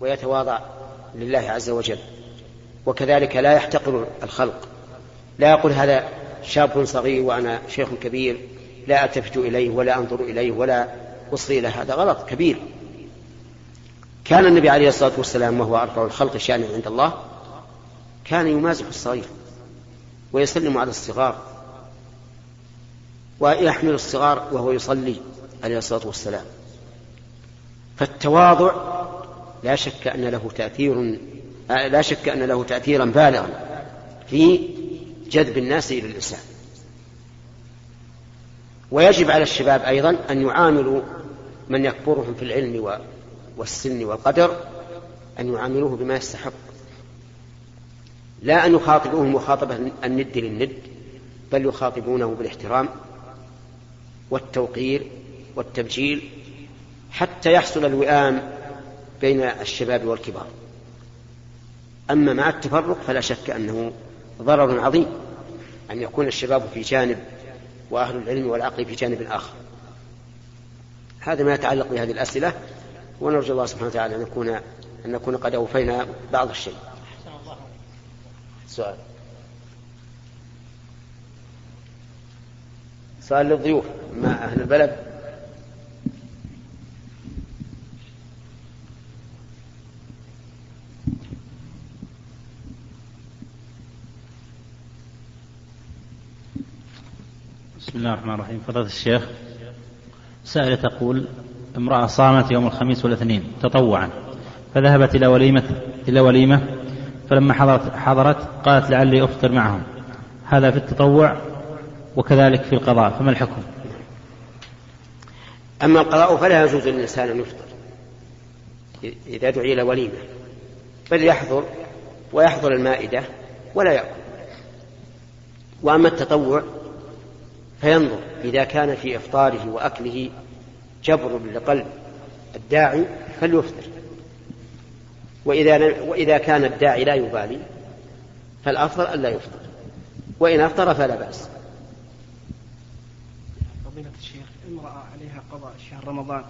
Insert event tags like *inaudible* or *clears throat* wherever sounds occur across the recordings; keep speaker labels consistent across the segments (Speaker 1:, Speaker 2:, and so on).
Speaker 1: ويتواضع لله عز وجل. وكذلك لا يحتقر الخلق. لا يقول هذا شاب صغير وأنا شيخ كبير لا ألتفت إليه ولا أنظر إليه ولا أصغي إلى هذا غلط كبير. كان النبي عليه الصلاة والسلام وهو أرفع الخلق شأنا عند الله كان يمازح الصغير ويسلم على الصغار ويحمل الصغار وهو يصلي عليه الصلاة والسلام. فالتواضع لا شك أن له تأثير لا شك أن له تأثيرا بالغا في جذب الناس إلى الإسلام ويجب على الشباب أيضا أن يعاملوا من يكبرهم في العلم والسن والقدر أن يعاملوه بما يستحق. لا أن يخاطبوه مخاطبة الند للند بل يخاطبونه بالاحترام والتوقير والتبجيل حتى يحصل الوئام بين الشباب والكبار. أما مع التفرق فلا شك أنه ضرر عظيم أن يكون الشباب في جانب وأهل العلم والعقل في جانب آخر. هذا ما يتعلق بهذه الأسئلة ونرجو الله سبحانه وتعالى أن نكون أن نكون قد أوفينا بعض الشيء. سؤال. سؤال للضيوف. مع أهل البلد؟
Speaker 2: بسم الله الرحمن الرحيم. فضيلة الشيخ سائلة تقول امرأة صامت يوم الخميس والاثنين تطوعا فذهبت إلى وليمة إلى وليمة فلما حضرت حضرت قالت لعلي أفطر معهم. هذا في التطوع وكذلك في القضاء فما الحكم؟
Speaker 1: أما القضاء فلا يجوز للإنسان أن يفطر إذا دعي إلى وليمة بل يحضر ويحضر المائدة ولا يأكل. وأما التطوع فينظر إذا كان في إفطاره وأكله جبر لقلب الداعي فليفطر. وإذا, وإذا كان الداعي لا يبالي فالأفضل ألا يفطر. وإن أفطر فلا بأس.
Speaker 3: فضيلة الشيخ امرأة عليها قضاء شهر رمضان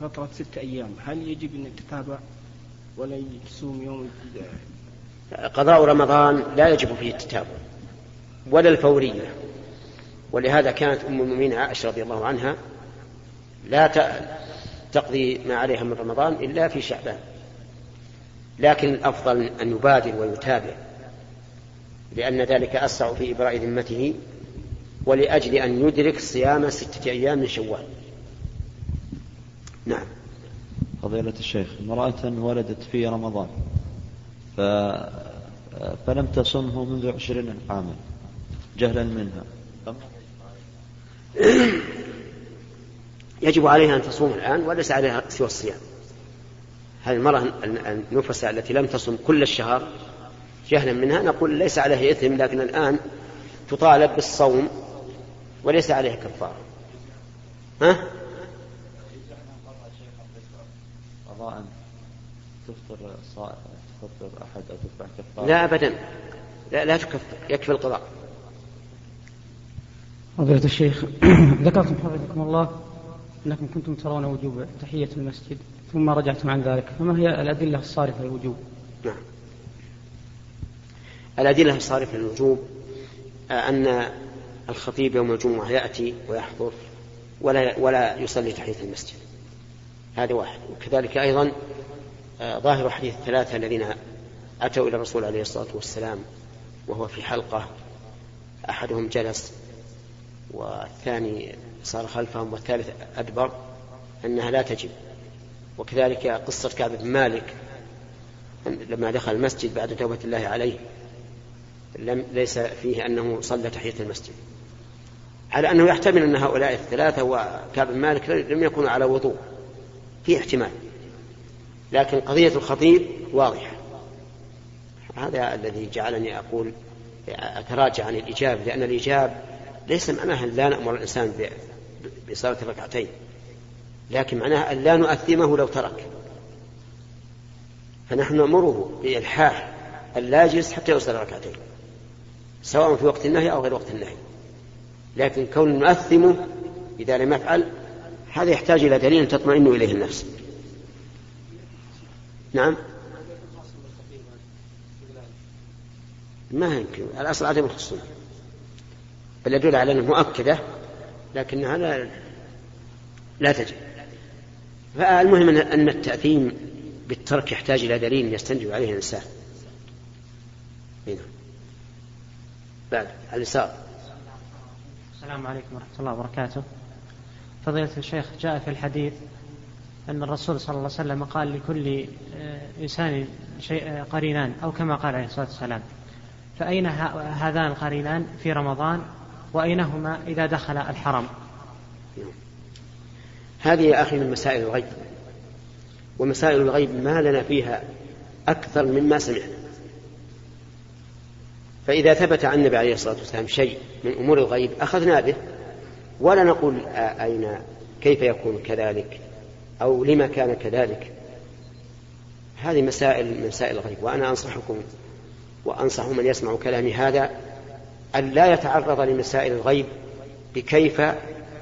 Speaker 3: فترة ستة أيام هل يجب أن تتابع ولا تصوم يوم
Speaker 1: قضاء رمضان لا يجب فيه التتابع ولا الفورية. ولهذا كانت أم المؤمنين عائشة رضي الله عنها لا تقضي ما عليها من رمضان إلا في شعبان. لكن الأفضل أن يبادر ويتابع لأن ذلك أسرع في إبراء ذمته ولأجل أن يدرك صيام ستة أيام من شوال. نعم.
Speaker 4: فضيلة الشيخ امرأة ولدت في رمضان ف... فلم تصمه منذ عشرين عاما جهلا منها *coughs*
Speaker 1: يجب عليها أن تصوم الآن وليس عليها سوى الصيام. هذه المرأة النفساء التي لم تصم كل الشهر جهلا منها نقول ليس عليها إثم لكن الآن تطالب بالصوم وليس عليها كفارة. ها؟
Speaker 4: قضاء تفطر تفطر أحد أو تدفع كفارة.
Speaker 1: لا أبدا. لا لا تكفر يكفي القضاء.
Speaker 3: فضيلة الشيخ *clears throat* ذكرتم حفظكم الله أنكم كنتم ترون وجوب تحية المسجد ثم رجعتم عن ذلك فما هي الأدلة الصارفة للوجوب؟
Speaker 1: نعم. الأدلة الصارفة للوجوب أن الخطيب يوم الجمعة يأتي ويحضر ولا ولا يصلي تحية المسجد. هذا واحد. وكذلك أيضا ظاهر حديث الثلاثة الذين أتوا إلى الرسول عليه الصلاة والسلام وهو في حلقة أحدهم جلس والثاني صار خلفهم والثالث أدبر أنها لا تجب. وكذلك قصة كعب بن مالك لما دخل المسجد بعد توبة الله عليه لم ليس فيه أنه صلى تحية المسجد. على أنه يحتمل أن هؤلاء الثلاثة وكعب بن مالك لم يكونوا على وضوء في احتمال. لكن قضية الخطيب واضحة. هذا الذي جعلني أقول أتراجع عن الإجابة لأن الإجابة ليس معناها لا نأمر الإنسان بصلاة الركعتين لكن معناها أن لا نؤثمه لو ترك. فنحن نأمره بإلحاح أن لا يجلس حتى يصلي ركعتين سواء في وقت النهي أو غير وقت النهي. لكن كون نؤثمه إذا لم يفعل هذا يحتاج إلى دليل تطمئن إليه النفس. نعم؟ ما يمكن الأصل عدم الخصومة بل يدل على أنها مؤكدة لكنها لا لا تجب فالمهم أن التأثيم بالترك يحتاج إلى دليل يستنجد عليه الإنسان. هنا بعد اليسار
Speaker 5: السلام عليكم ورحمة الله وبركاته. فضيلة الشيخ جاء في الحديث أن الرسول صلى الله عليه وسلم قال لكل آه، إنسان شيء آه، قرينان أو كما قال عليه الصلاة والسلام. فأين هذان القرينان في رمضان؟ وأينهما إذا دخل الحرم؟
Speaker 1: هذه يا أخي من مسائل الغيب. ومسائل الغيب ما لنا فيها أكثر مما سمعنا. فإذا ثبت عن النبي عليه الصلاة والسلام شيء من أمور الغيب أخذنا به ولا نقول أين كيف يكون كذلك؟ أو لما كان كذلك؟ هذه مسائل مسائل الغيب. وأنا أنصحكم وأنصح من يسمع كلامي هذا أن لا يتعرض لمسائل الغيب بكيف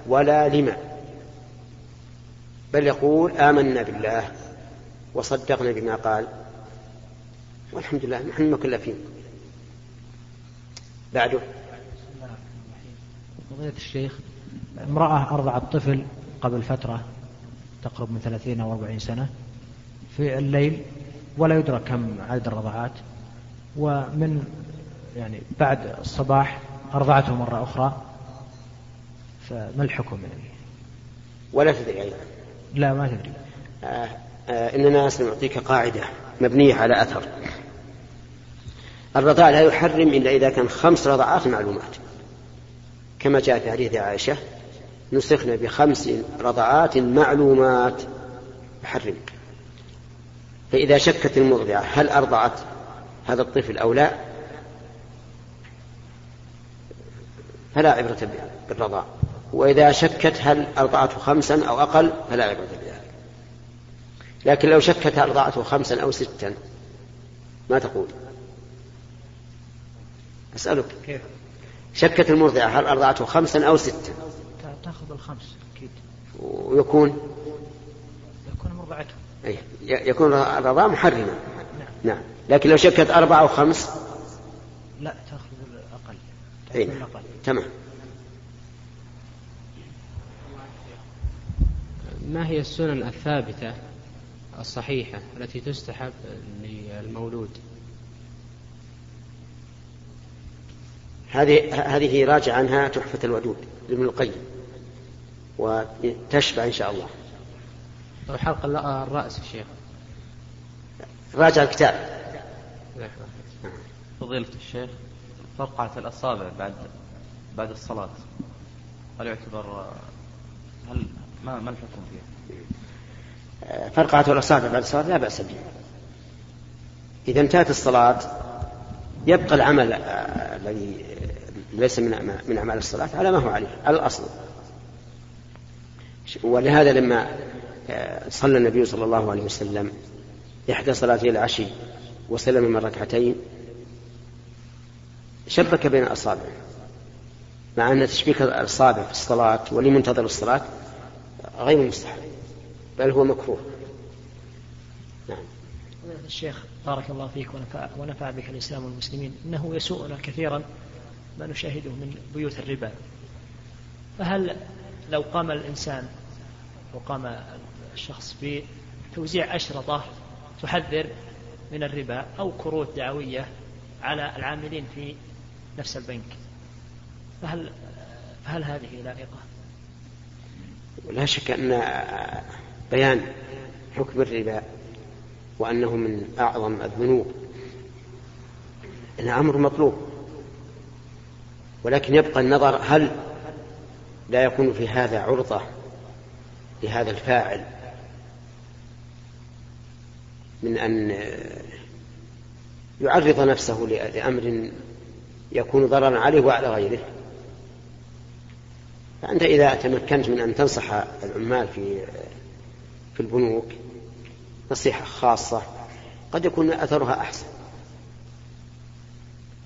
Speaker 1: ولا لما. بل يقول آمنا بالله وصدقنا بما قال. والحمد لله نحن مكلفين. بعده.
Speaker 6: فضيلة الشيخ امرأة أرضعت طفل قبل فترة تقرب من ثلاثين أو أربعين سنة في الليل ولا يدرك كم عدد الرضعات ومن يعني بعد الصباح أرضعته مرة أخرى فما الحكم يعني؟
Speaker 1: ولا تدري أيضا.
Speaker 6: لا ما تدري.
Speaker 1: آه آه إننا سنعطيك قاعدة مبنية على أثر. الرضاع لا يحرم إلا إذا كان خمس رضعات معلومات. كما جاء في حديث عائشة نسخنا بخمس رضعات معلومات. يحرم فإذا شكت المرضعة هل أرضعت هذا الطفل أو لا؟ فلا عبرة بالرضاع. وإذا شكت هل أرضعته خمسا أو أقل فلا عبرة بذلك لكن لو شكت هل أرضعته خمسا أو ستا ما تقول. أسألك. كيف؟ شكت المرضعة هل أرضعته خمسا أو ستا؟
Speaker 6: تأخذ الخمس أكيد.
Speaker 1: ويكون؟
Speaker 6: يكون مرضعته.
Speaker 1: أي يكون الرضاع محرما. نعم. نعم. لكن لو شكت أربعة أو خمس
Speaker 6: لا تأخذ
Speaker 1: نعم. الأقل تمام.
Speaker 7: ما هي السنن الثابتة الصحيحة التي تستحب للمولود؟
Speaker 1: هذه هذه راجع عنها تحفة الودود لابن القيم وتشفع إن شاء الله.
Speaker 7: حلق الرأس الشيخ
Speaker 1: راجع الكتاب.
Speaker 4: فضيلة الشيخ فرقعة الأصابع بعد بعد الصلاة. هل يعتبر هل ما ما الحكم فيها؟
Speaker 1: فرقعة الأصابع بعد الصلاة لا بأس به إذا انتهت الصلاة يبقى العمل الذي ليس من من أعمال الصلاة على ما هو عليه على الأصل. ولهذا لما صلى النبي صلى الله عليه وسلم إحدى صلاتي العشي وسلم من ركعتين شبك بين الأصابع مع أن تشبيك الأصابع في الصلاة ولمنتظر الصلاة غير مستحب بل هو مكروه.
Speaker 6: نعم. الشيخ بارك الله فيك ونفع, ونفع بك الإسلام والمسلمين إنه يسوءنا كثيرا ما نشاهده من بيوت الربا. فهل لو قام الإنسان وقام الشخص بتوزيع أشرطة تحذر من الربا أو كروت دعوية على العاملين في نفس البنك فهل فهل هذه لائقة؟
Speaker 1: لا شك أن بيان حكم الربا وأنه من أعظم الذنوب إنه أمر مطلوب ولكن يبقى النظر هل لا يكون في هذا عرضة لهذا الفاعل من أن يعرض نفسه لأمر يكون ضررا عليه وعلى غيره. فأنت إذا تمكنت من أن تنصح العمال في في البنوك نصيحة خاصة قد يكون أثرها أحسن.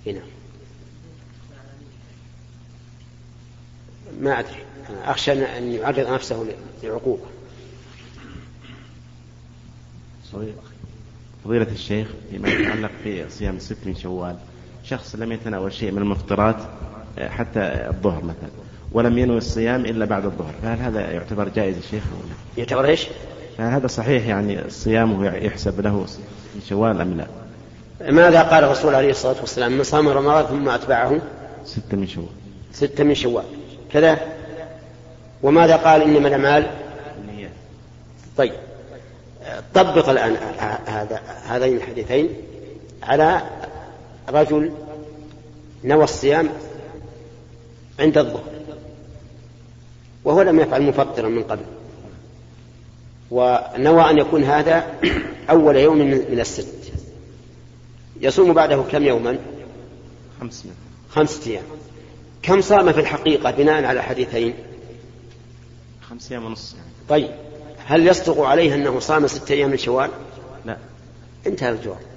Speaker 1: هنا. ما أدري. أنا أخشى أن يعرض نفسه لعقوبة.
Speaker 8: فضيلة الشيخ فيما يتعلق في صيام الست من شوال شخص لم يتناول شيء من المفطرات آه، حتى الظهر مثلا ولم ينوي الصيام إلا بعد الظهر. فهل هذا يعتبر جائز يا شيخ أو لا؟
Speaker 1: يعتبر إيش؟
Speaker 8: فهل هذا صحيح يعني صيامه يحسب له شوال أم لا؟
Speaker 1: ماذا قال الرسول عليه الصلاة والسلام؟ من صام رمضان ثم أتبعه؟
Speaker 8: ستة من شوال.
Speaker 1: ستة من شوال. كذا؟ وماذا قال إنما الأعمال؟ طيب. طبق الآن هذا هذين الحديثين على رجل نوى الصيام عند الظهر وهو لم يفعل مفطرا من قبل ونوى أن يكون هذا *clears throat* أول يوم من الست. يصوم بعده كم يوما؟
Speaker 8: خمس.
Speaker 1: خمسة أيام. كم صام في الحقيقة بناء على حديثين؟
Speaker 8: خمس أيام ونص.
Speaker 1: طيب هل يصدق عليه أنه صام ستة أيام من شوال
Speaker 8: لا.
Speaker 1: انتهى الجواب.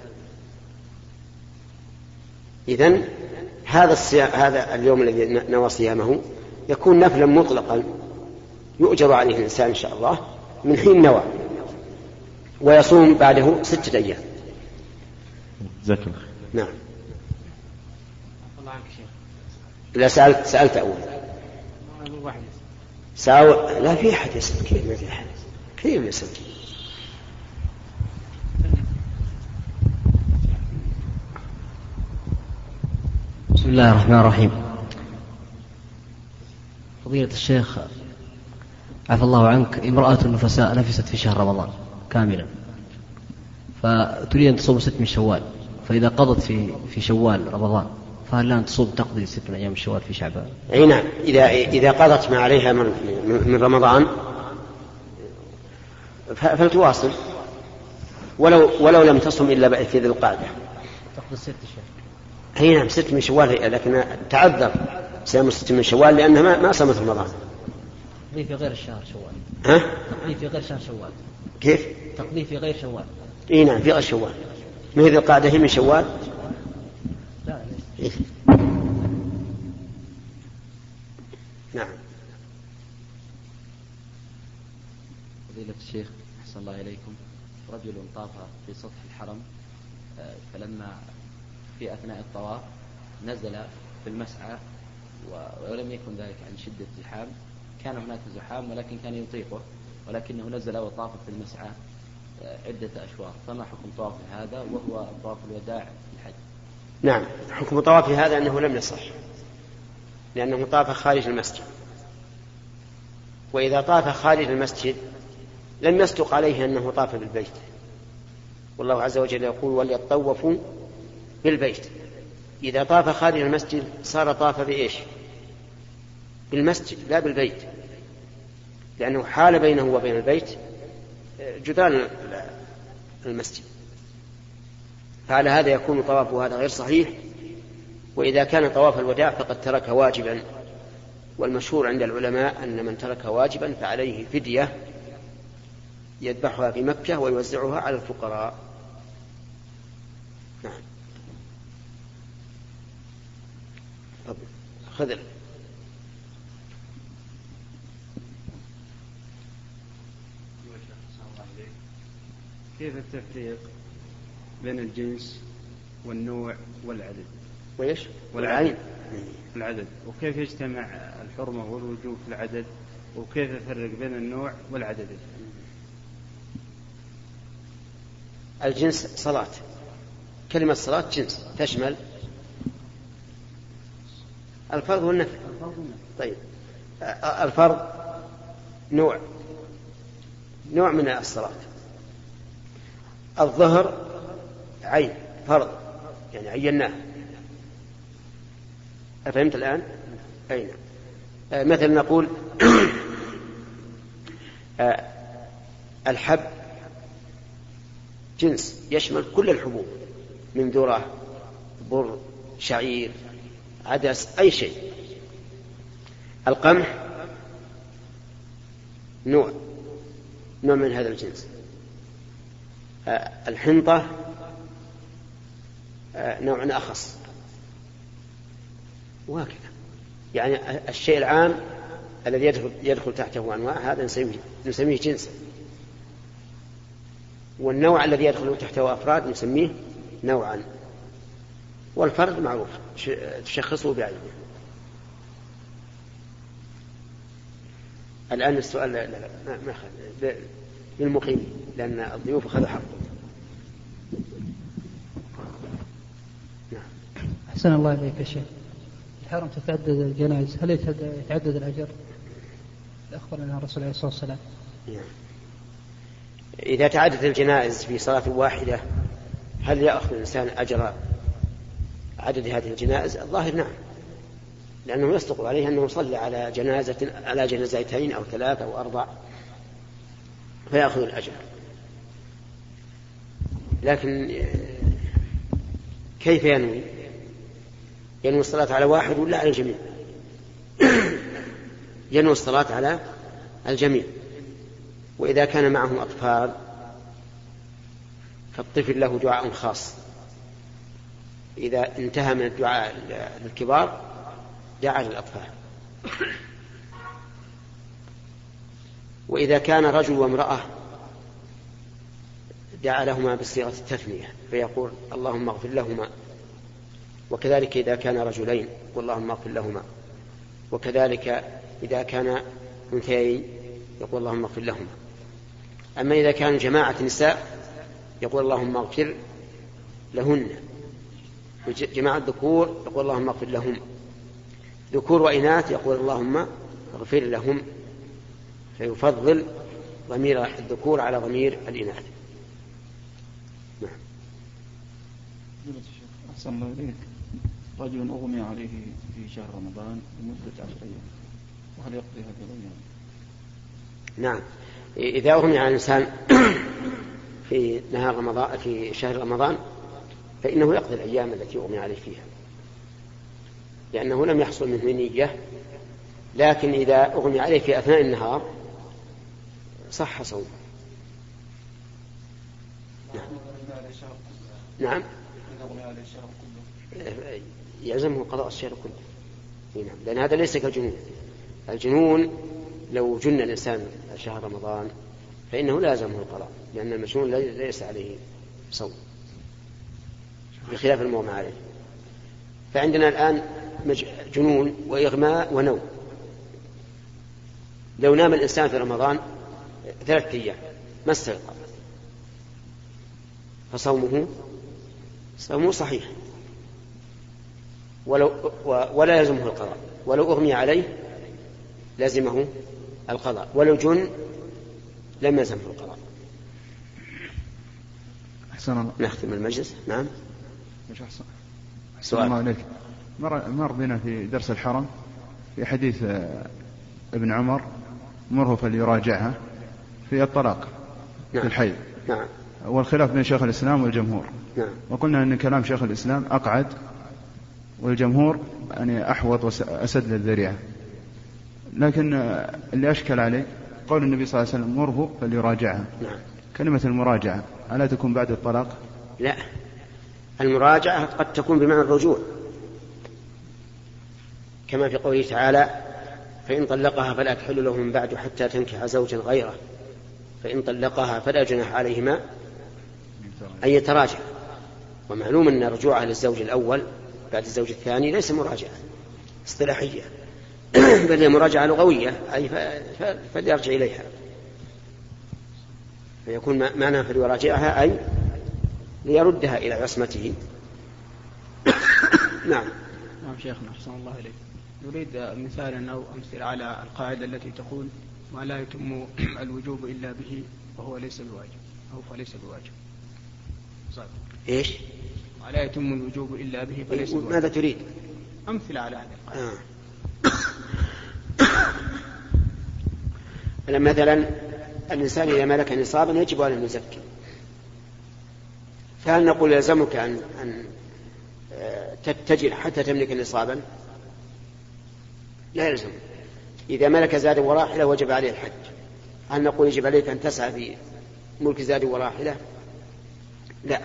Speaker 1: إذن هذا الصيام هذا اليوم الذي نوى صيامه يكون نفلا مطلقا يؤجر عليه الإنسان إن شاء الله من حين نوى ويصوم بعده ستة أيام.
Speaker 8: جزاك الله خير.
Speaker 1: نعم.
Speaker 7: الله عنك شيخ.
Speaker 1: لا سألت سألت أول.
Speaker 7: واحد.
Speaker 1: ساو لا في أحد يسأل كيف ما في أحد. كيف يسأل.
Speaker 9: بسم الله الرحمن الرحيم. فضيلة الشيخ عفى الله عنك امرأة نفساء نفست في شهر رمضان كاملا. فتريد أن تصوم ست من شوال فإذا قضت في في شوال رمضان فهل لها أن تصوم تقضي ست من أيام شوال في شعبان؟
Speaker 1: أي نعم. إذا إذا قضت ما عليها من, من رمضان فلتواصل. ولو ولو لم تصم إلا في ذي القعدة.
Speaker 9: تقضي الست شهر.
Speaker 1: أي نعم ست من شوال هي لكن تعذر صيام ست من شوال لأنها ما, ما صامت رمضان.
Speaker 9: تقضي في غير الشهر شوال.
Speaker 1: ها؟
Speaker 9: تقضي في غير شهر شوال.
Speaker 1: كيف؟
Speaker 9: تقضي في غير شوال.
Speaker 1: إي نعم في غير شوال. ما هي ذي هي من شوال؟
Speaker 9: لا.
Speaker 1: إيه. نعم.
Speaker 4: فضيلة الشيخ أحسن الله إليكم. رجل طاف في سطح الحرم آه، فلما في أثناء الطواف نزل في المسعى ولم يكن ذلك عن شدة الزحام كان هناك زحام ولكن كان يطيقه ولكنه نزل وطاف في المسعى آه، عدة أشواط. فما حكم طواف هذا؟ وهو طواف الوداع في الحج.
Speaker 1: نعم. حكم طواف هذا أنه لم يصح لأنه طاف خارج المسجد. وإذا طاف خارج المسجد لم يصدق عليه أنه طاف بالبيت. والله عز وجل يقول وليطوفوا بالبيت إذا طاف خارج المسجد صار طاف بإيش؟ بالمسجد لا بالبيت. لأنه حال بينه وبين البيت جدران المسجد. فعلى هذا يكون طوافه هذا غير صحيح. وإذا كان طواف الوداع فقد ترك واجبا. والمشهور عند العلماء أن من ترك واجبا فعليه فدية يذبحها في مكة ويوزعها على الفقراء. نعم. تفضل. خذ
Speaker 10: كيف التفريق بين الجنس والنوع والعدد؟
Speaker 1: وإيش؟
Speaker 10: والعين العدد وكيف يجتمع الحرمة والوجوب في العدد؟ وكيف يفرق بين النوع والعدد؟
Speaker 1: الجنس صلاة. كلمة صلاة جنس. تشمل الفرض والنفل طيب. الفرض نوع. نوع من الصلاة. الظهر عين فرض. يعني عيناه. أفهمت الآن؟ أي نعم. آه، مثل نقول *clears throat* الحب جنس يشمل كل الحبوب من ذرة بر شعير عدس أي شيء. القمح نوع نوع من هذا الجنس. آه، الحنطة آه، نوع أخص. وهكذا. يعني الشيء العام الذي يدخل, يدخل تحته أنواع هذا نسميه, نسميه جنسا والنوع الذي يدخل تحته أفراد نسميه نوعا. والفرد معروف تشخصه بعينه الآن السؤال لا لا, لا ما, أخذ للمقيم لأن الضيوف أخذوا حقه
Speaker 11: نعم. أحسن الله إليك يا شيخ الحرم تتعدد الجنائز هل يتعدد الأجر؟ أخبرنا الرسول عليه الصلاة والسلام نعم.
Speaker 1: إذا تعددت الجنائز في صلاة واحدة هل يأخذ الإنسان أجر عدد هذه الجنائز؟ الظاهر نعم لأنه يصدق عليه أنه صلى على جنازة على جنازتين أو ثلاث أو أربع فيأخذ الأجر لكن كيف ينوي؟ ينوي الصلاة على واحد ولا على الجميع؟ *coughs* ينوي الصلاة على الجميع وإذا كان معه أطفال فالطفل له دعاء خاص إذا انتهى من الدعاء للكبار دعا للأطفال. وإذا كان رجل وامرأة دعا لهما بصيغة التثنية فيقول اللهم اغفر لهما. وكذلك إذا كان رجلين واللهم اغفر لهما. وكذلك إذا كان أنثيين يقول اللهم اغفر لهما. أما إذا كان جماعة نساء يقول اللهم اغفر لهن. جماعة الذكور يقول اللهم اغفر لهم. ذكور وإناث يقول اللهم اغفر لهم. فيفضل ضمير الذكور على ضمير الإناث.
Speaker 12: نعم. أحسن الله إليك. رجل أغمي عليه في شهر رمضان لمدة عشر أيام. وهل يقضي هذه الأيام؟
Speaker 1: نعم. إذا أغمي على الإنسان *coughs* في نهار رمضان في شهر رمضان فإنه يقضي الأيام التي أغمي عليه فيها. لأنه لم يحصل منه نية لكن إذا أغمي عليه في أثناء النهار صح صومه. نعم, نعم. يلزمه قضاء الشهر كله. نعم. لأن هذا ليس كالجنون. الجنون لو جن الإنسان شهر رمضان فإنه لازمه القضاء لأن المجنون ليس عليه صوم. بخلاف المغمى عليه. فعندنا الآن جنون وإغماء ونوم. لو نام الإنسان في رمضان ثلاثة أيام ما استيقظ. فصومه صومه صحيح. ولو ولا يلزمه القضاء. ولو أغمي عليه لزمه القضاء. ولو جن لم يلزمه القضاء.
Speaker 12: أحسن الله.
Speaker 1: نختم المجلس. نعم.
Speaker 12: مش أحسن. سؤال. الله عليك مر, مر بنا في درس الحرم في حديث آه، ابن عمر مره فليراجعها في الطلاق نعم. في الحي.
Speaker 1: نعم.
Speaker 12: والخلاف بين شيخ الإسلام والجمهور.
Speaker 1: نعم.
Speaker 12: وقلنا أن كلام شيخ الإسلام أقعد والجمهور يعني أحوط وأسد للذريعة. لكن آه، اللي أشكل عليه قول النبي صلى الله عليه وسلم مره فليراجعها.
Speaker 1: نعم.
Speaker 12: كلمة المراجعة ألا تكون بعد الطلاق؟
Speaker 1: لا. المراجعة قد تكون بمعنى الرجوع. كما في قوله تعالى فإن طلقها فلا تحل له من بعد حتى تنكح زوجا غيره. فإن طلقها فلا جناح عليهما أن يتراجع. ومعلوم أن رجوعها للزوج الأول بعد الزوج الثاني ليس مراجعة اصطلاحية *clears throat* بل هي مراجعة لغوية أي فليرجع إليها. فيكون معنى فليراجعها أي ليردها إلى عصمته نعم
Speaker 3: نعم شيخنا أحسن الله إليك نريد مثالا أو أمثلة على القاعدة التي تقول ما لا يتم الوجوب إلا به وهو ليس بواجب أو فليس بواجب
Speaker 1: صحيح. إيش
Speaker 3: ما لا يتم الوجوب إلا به فليس بواجب
Speaker 1: ماذا تريد
Speaker 3: أمثلة على هذه القاعدة آه.
Speaker 1: مثلا الإنسان إذا ملك نصابا يجب عليه أن يزكي فهل نقول يلزمك أن أن آه، تتجر حتى تملك نصابا؟ لا يلزم. إذا ملك زاد وراحلة وجب عليه الحج. هل نقول يجب عليك أن تسعى في ملك زاد وراحلة؟ لا.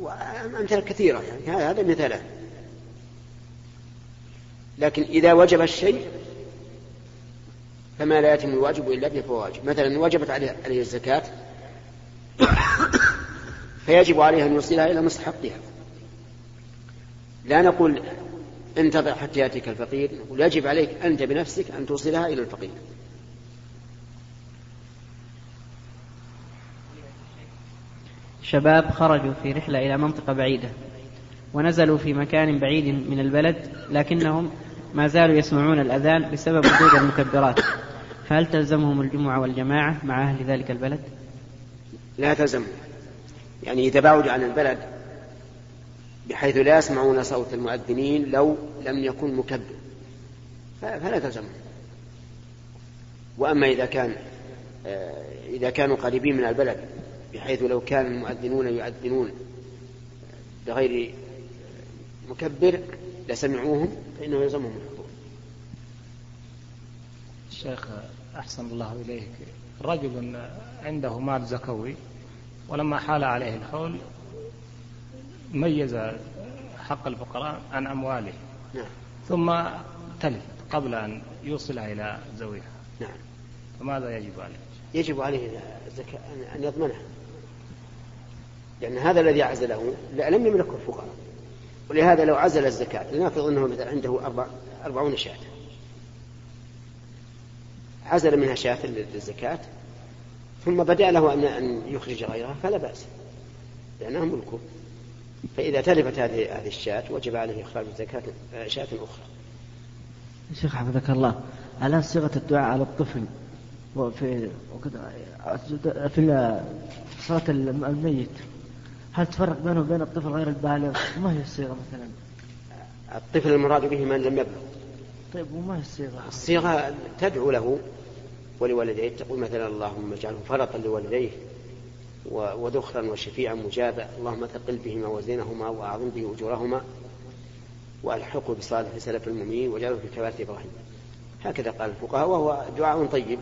Speaker 1: وأمثلة كثيرة يعني. هذا مثاله لكن إذا وجب الشيء فما لا يتم الواجب إلا به فهو واجب مثلا وجبت عليه الزكاة. فيجب عليه أن يوصلها إلى مستحقها. لا نقول انتظر حتى يأتيك الفقير نقول يجب عليك أنت بنفسك أن توصلها إلى الفقير.
Speaker 13: شباب خرجوا في رحلة إلى منطقة بعيدة ونزلوا في مكان بعيد من البلد لكنهم ما زالوا يسمعون الأذان بسبب وجود المكبرات. فهل تلزمهم الجمعة والجماعة مع أهل ذلك البلد؟
Speaker 1: لا تلزم يعني إذا عن البلد بحيث لا يسمعون صوت المؤذنين لو لم يكن مكبر فلا تلزمهم وأما إذا كان آه، إذا كانوا قريبين من البلد بحيث لو كان المؤذنون يؤذنون بغير مكبر لسمعوهم فإنه يلزمهم الحضور.
Speaker 14: الشيخ أحسن الله إليك. رجل عنده مال زكوي ولما حال عليه الحول ميز حق الفقراء عن أمواله.
Speaker 1: نعم.
Speaker 14: ثم تلف قبل أن يوصلها إلى ذويها
Speaker 1: نعم.
Speaker 14: فماذا يجب عليه؟
Speaker 1: يجب عليه الزكاة أن يضمنها. لأن هذا الذي عزله لم يملكه الفقراء. ولهذا لو عزل الزكاة لنفرض أنه مثلا عنده أربع أربعون شاة. عزل منها شاة للزكاة ثم بدأ له أن أن يخرج غيرها فلا بأس لأنها ملكه فإذا تلفت هذه هذه الشاة وجب عليه إخراج زكاة شاة أخرى.
Speaker 13: شيخ حفظك الله الآن صيغة الدعاء على الطفل وفي في صلاة الميت هل تفرق بينه وبين الطفل غير البالغ؟ وما هي الصيغة مثلا؟
Speaker 1: الطفل المراد به من لم يبلغ.
Speaker 13: طيب وما هي الصيغة؟
Speaker 1: الصيغة تدعو له ولوالديه. تقول مثلا اللهم اجعله فرطا لوالديه وذخرا وشفيعا مجابا. اللهم ثقل بهما وزنهما وأعظم به أجورهما وألحقه بصالح سلف المؤمنين واجعله في كبارة إبراهيم. هكذا قال الفقهاء وهو دعاء طيب.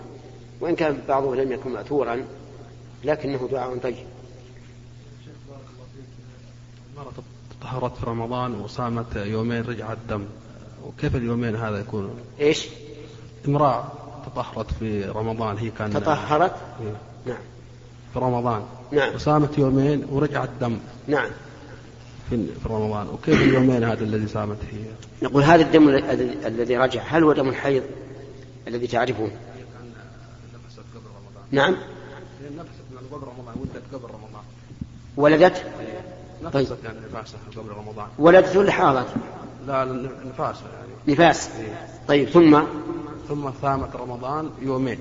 Speaker 1: وإن كان بعضه لم يكن ماثورا لكنه دعاء طيب.
Speaker 15: المرأة تطهرت في رمضان وصامت يومين رجع الدم. وكيف اليومين هذا يكون؟
Speaker 1: إيش؟
Speaker 15: امرأة. تطهرت في رمضان. هي كان
Speaker 1: تطهرت؟
Speaker 15: إيه.
Speaker 1: نعم.
Speaker 15: في رمضان.
Speaker 1: نعم.
Speaker 15: وصامت يومين ورجع الدم
Speaker 1: نعم.
Speaker 15: في في رمضان. وكيف اليومين هذا الذي صامت فيه؟
Speaker 1: نقول هذا الدم الذي رجع هل هو دم الحيض الذي تعرفه؟
Speaker 15: نفست قبل رمضان
Speaker 1: نعم
Speaker 15: نفست من قبل رمضان ولدت قبل رمضان.
Speaker 1: ولدت؟
Speaker 15: نفست يعني نفاسها قبل رمضان.
Speaker 1: ولدت ولا حاضت؟
Speaker 15: لا نفاسها يعني.
Speaker 1: نفاس. طيب ثم؟
Speaker 15: ثم صامت رمضان يومين.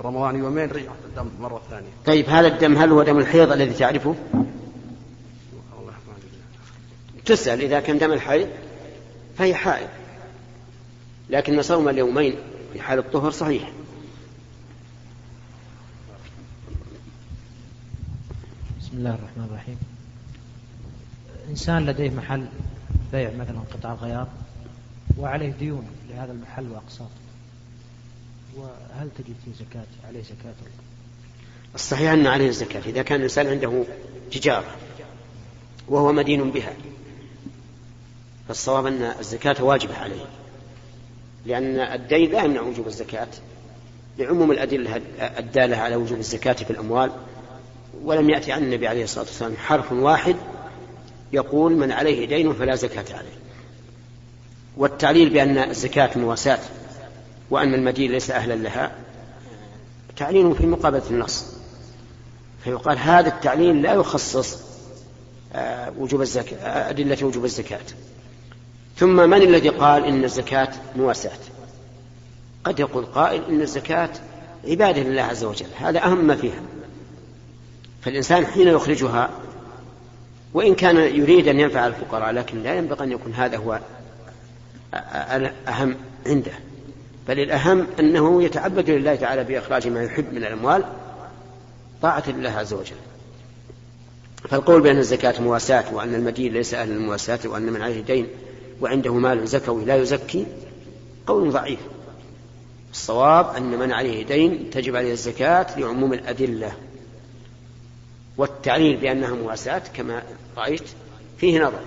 Speaker 15: رمضان يومين رجعت الدم مرة ثانية.
Speaker 1: طيب هذا الدم هل هو دم الحيض الذي تعرفه؟ تسأل إذا كان دم الحيض فهي حائض لكن صوم اليومين في حال الطهر صحيح.
Speaker 5: بسم الله الرحمن الرحيم. إنسان لديه محل بيع مثلا قطع غيار وعليه ديون لهذا المحل وأقساط. وهل تجد فيه زكاة عليه زكاة
Speaker 1: الصحيح أن عليه الزكاة إذا كان الإنسان عنده تجارة وهو مدين بها فالصواب أن الزكاة واجبة عليه لأن الدين لا يمنع وجوب الزكاة لعموم الأدلة الدالة على وجوب الزكاة في الأموال. ولم يأتي عن النبي عليه الصلاة والسلام حرف واحد يقول من عليه دين فلا زكاة عليه. والتعليل بأن الزكاة مواساة وأن المدين ليس أهلا لها تعليل في مقابلة النص. فيقال هذا التعليل لا يخصص آه، وجوب الزكاة آه، أدلة وجوب الزكاة. ثم من الذي قال إن الزكاة مواساة؟ قد يقول قائل إن الزكاة عبادة لله عز وجل هذا أهم ما فيها. فالإنسان حين يخرجها وإن كان يريد أن ينفع الفقراء لكن لا ينبغي أن يكون هذا هو أهم عنده. بل الأهم أنه يتعبد لله تعالى بإخراج ما يحب من الأموال طاعة لله عز وجل. فالقول بأن الزكاة مواساة وأن المدين ليس أهل المواساة وأن من عليه دين وعنده مال زكوي لا يزكي قول ضعيف. الصواب أن من عليه دين تجب عليه الزكاة لعموم الأدلة. والتعليل بأنها مواساة كما رأيت فيه نظر.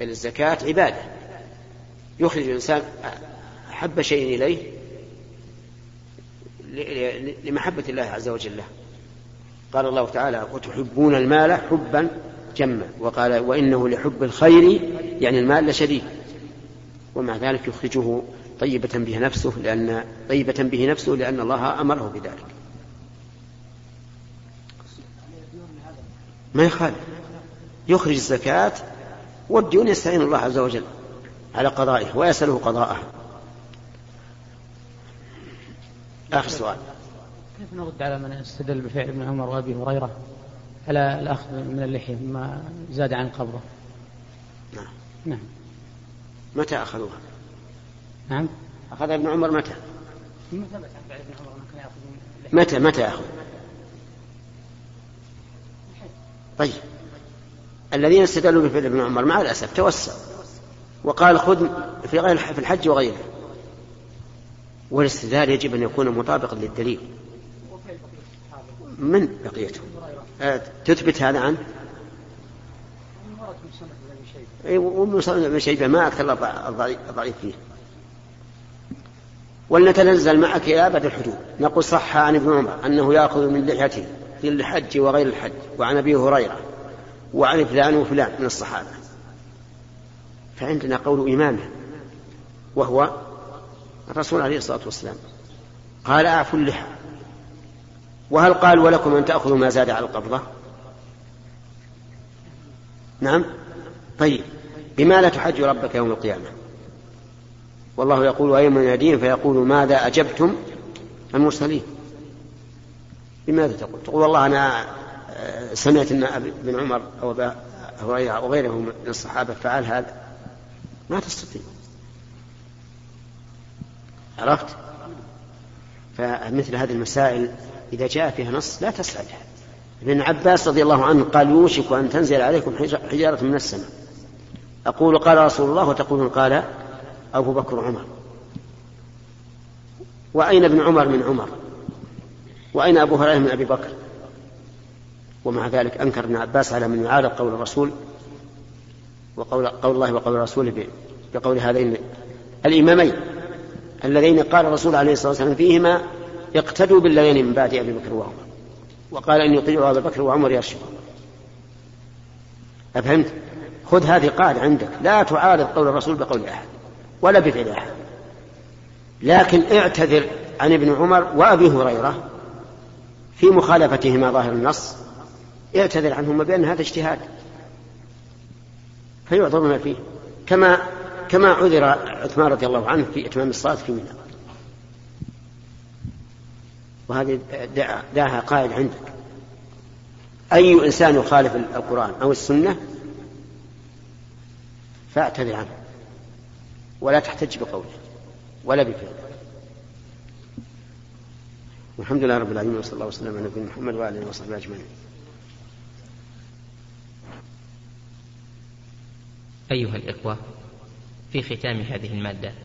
Speaker 1: بل الزكاة عبادة. يخرج الإنسان أحب شيء إليه لمحبة الله عز وجل. له قال الله تعالى وتحبون المال حبا جما. وقال وإنه لحب الخير يعني المال لشديد. ومع ذلك يخرجه طيبة به نفسه لأن طيبة به نفسه لأن الله أمره بذلك. ما يخالف. يخرج الزكاة والديون يستعين الله عز وجل. على قضائه ويسأله قضاءه. آخر سؤال.
Speaker 11: كيف نرد على من استدل بفعل ابن عمر وأبي هريرة؟ على الأخذ من اللحية مما زاد عن قبضه
Speaker 1: نعم.
Speaker 11: نعم.
Speaker 1: متى أخذوها؟
Speaker 11: نعم.
Speaker 1: أخذ ابن عمر متى؟
Speaker 11: ما ثبت عن فعل ابن عمر كان يأخذ من اللحية.
Speaker 1: متى متى أخذ؟ طيب. الذين استدلوا بفعل ابن عمر مع الأسف توسعوا. وقال خذ في غير في الحج وغيره. والاستدلال يجب أن يكون مطابقا للدليل. من بقيتهم آه، تثبت هذا عنه اي ومصنف ابن شيبة ما أكثر الضعيف فيه. ولنتنزل معك إلى ابد الحدود نقول صح عن ابن عمر أنه يأخذ من لحيته في الحج وغير الحج وعن أبي هريرة وعن فلان وفلان من الصحابة. فعندنا قول إمامه وهو الرسول عليه الصلاة والسلام. قال اعفوا اللحى وهل قال ولكم أن تأخذوا ما زاد على القبضة؟ نعم. طيب بما لا تحج ربك يوم القيامة؟ والله يقول ويوم يناديهم فيقول ماذا أجبتم المرسلين؟ بماذا تقول؟ تقول والله أنا آه، سمعت أن ابن عمر أو أبا هريرة غيره من الصحابة فعل هذا. ما تستطيع. عرفت؟ فمثل هذه المسائل إذا جاء فيها نص لا تسألها ابن عباس رضي الله عنه قال يوشك أن تنزل عليكم حجارة من السماء. أقول قال رسول الله وتقولون قال أبو بكر وعمر. وأين ابن عمر من عمر؟ وأين أبو هريرة من أبي بكر؟ ومع ذلك أنكر ابن عباس على من يعارض قول الرسول وقول قول الله وقول رسوله بقول هذين الإمامين اللذين قال الرسول عليه الصلاة والسلام فيهما اقتدوا بالذين من بعد أبي بكر وعمر. وقال أن يطيعوا أبا بكر وعمر يرشد أفهمت؟ خذ هذه قاعدة عندك. لا تعارض قول الرسول بقول أحد ولا بفعل أحد. لكن اعتذر عن ابن عمر وأبي هريرة في مخالفتهما ظاهر النص. اعتذر عنهما بأن هذا اجتهاد. فيعذر ما فيه. كما كما عذر عثمان رضي الله عنه في إتمام الصلاة في منى. وهذه دعها قائد عندك. أي إنسان يخالف القرآن أو السنة فاعتذر عنه. ولا تحتج بقوله. ولا بفعله. والحمد لله رب العالمين وصلى الله وسلم على نبينا محمد وآله وصحبه أجمعين.
Speaker 16: أيها الإخوة في ختام هذه المادة.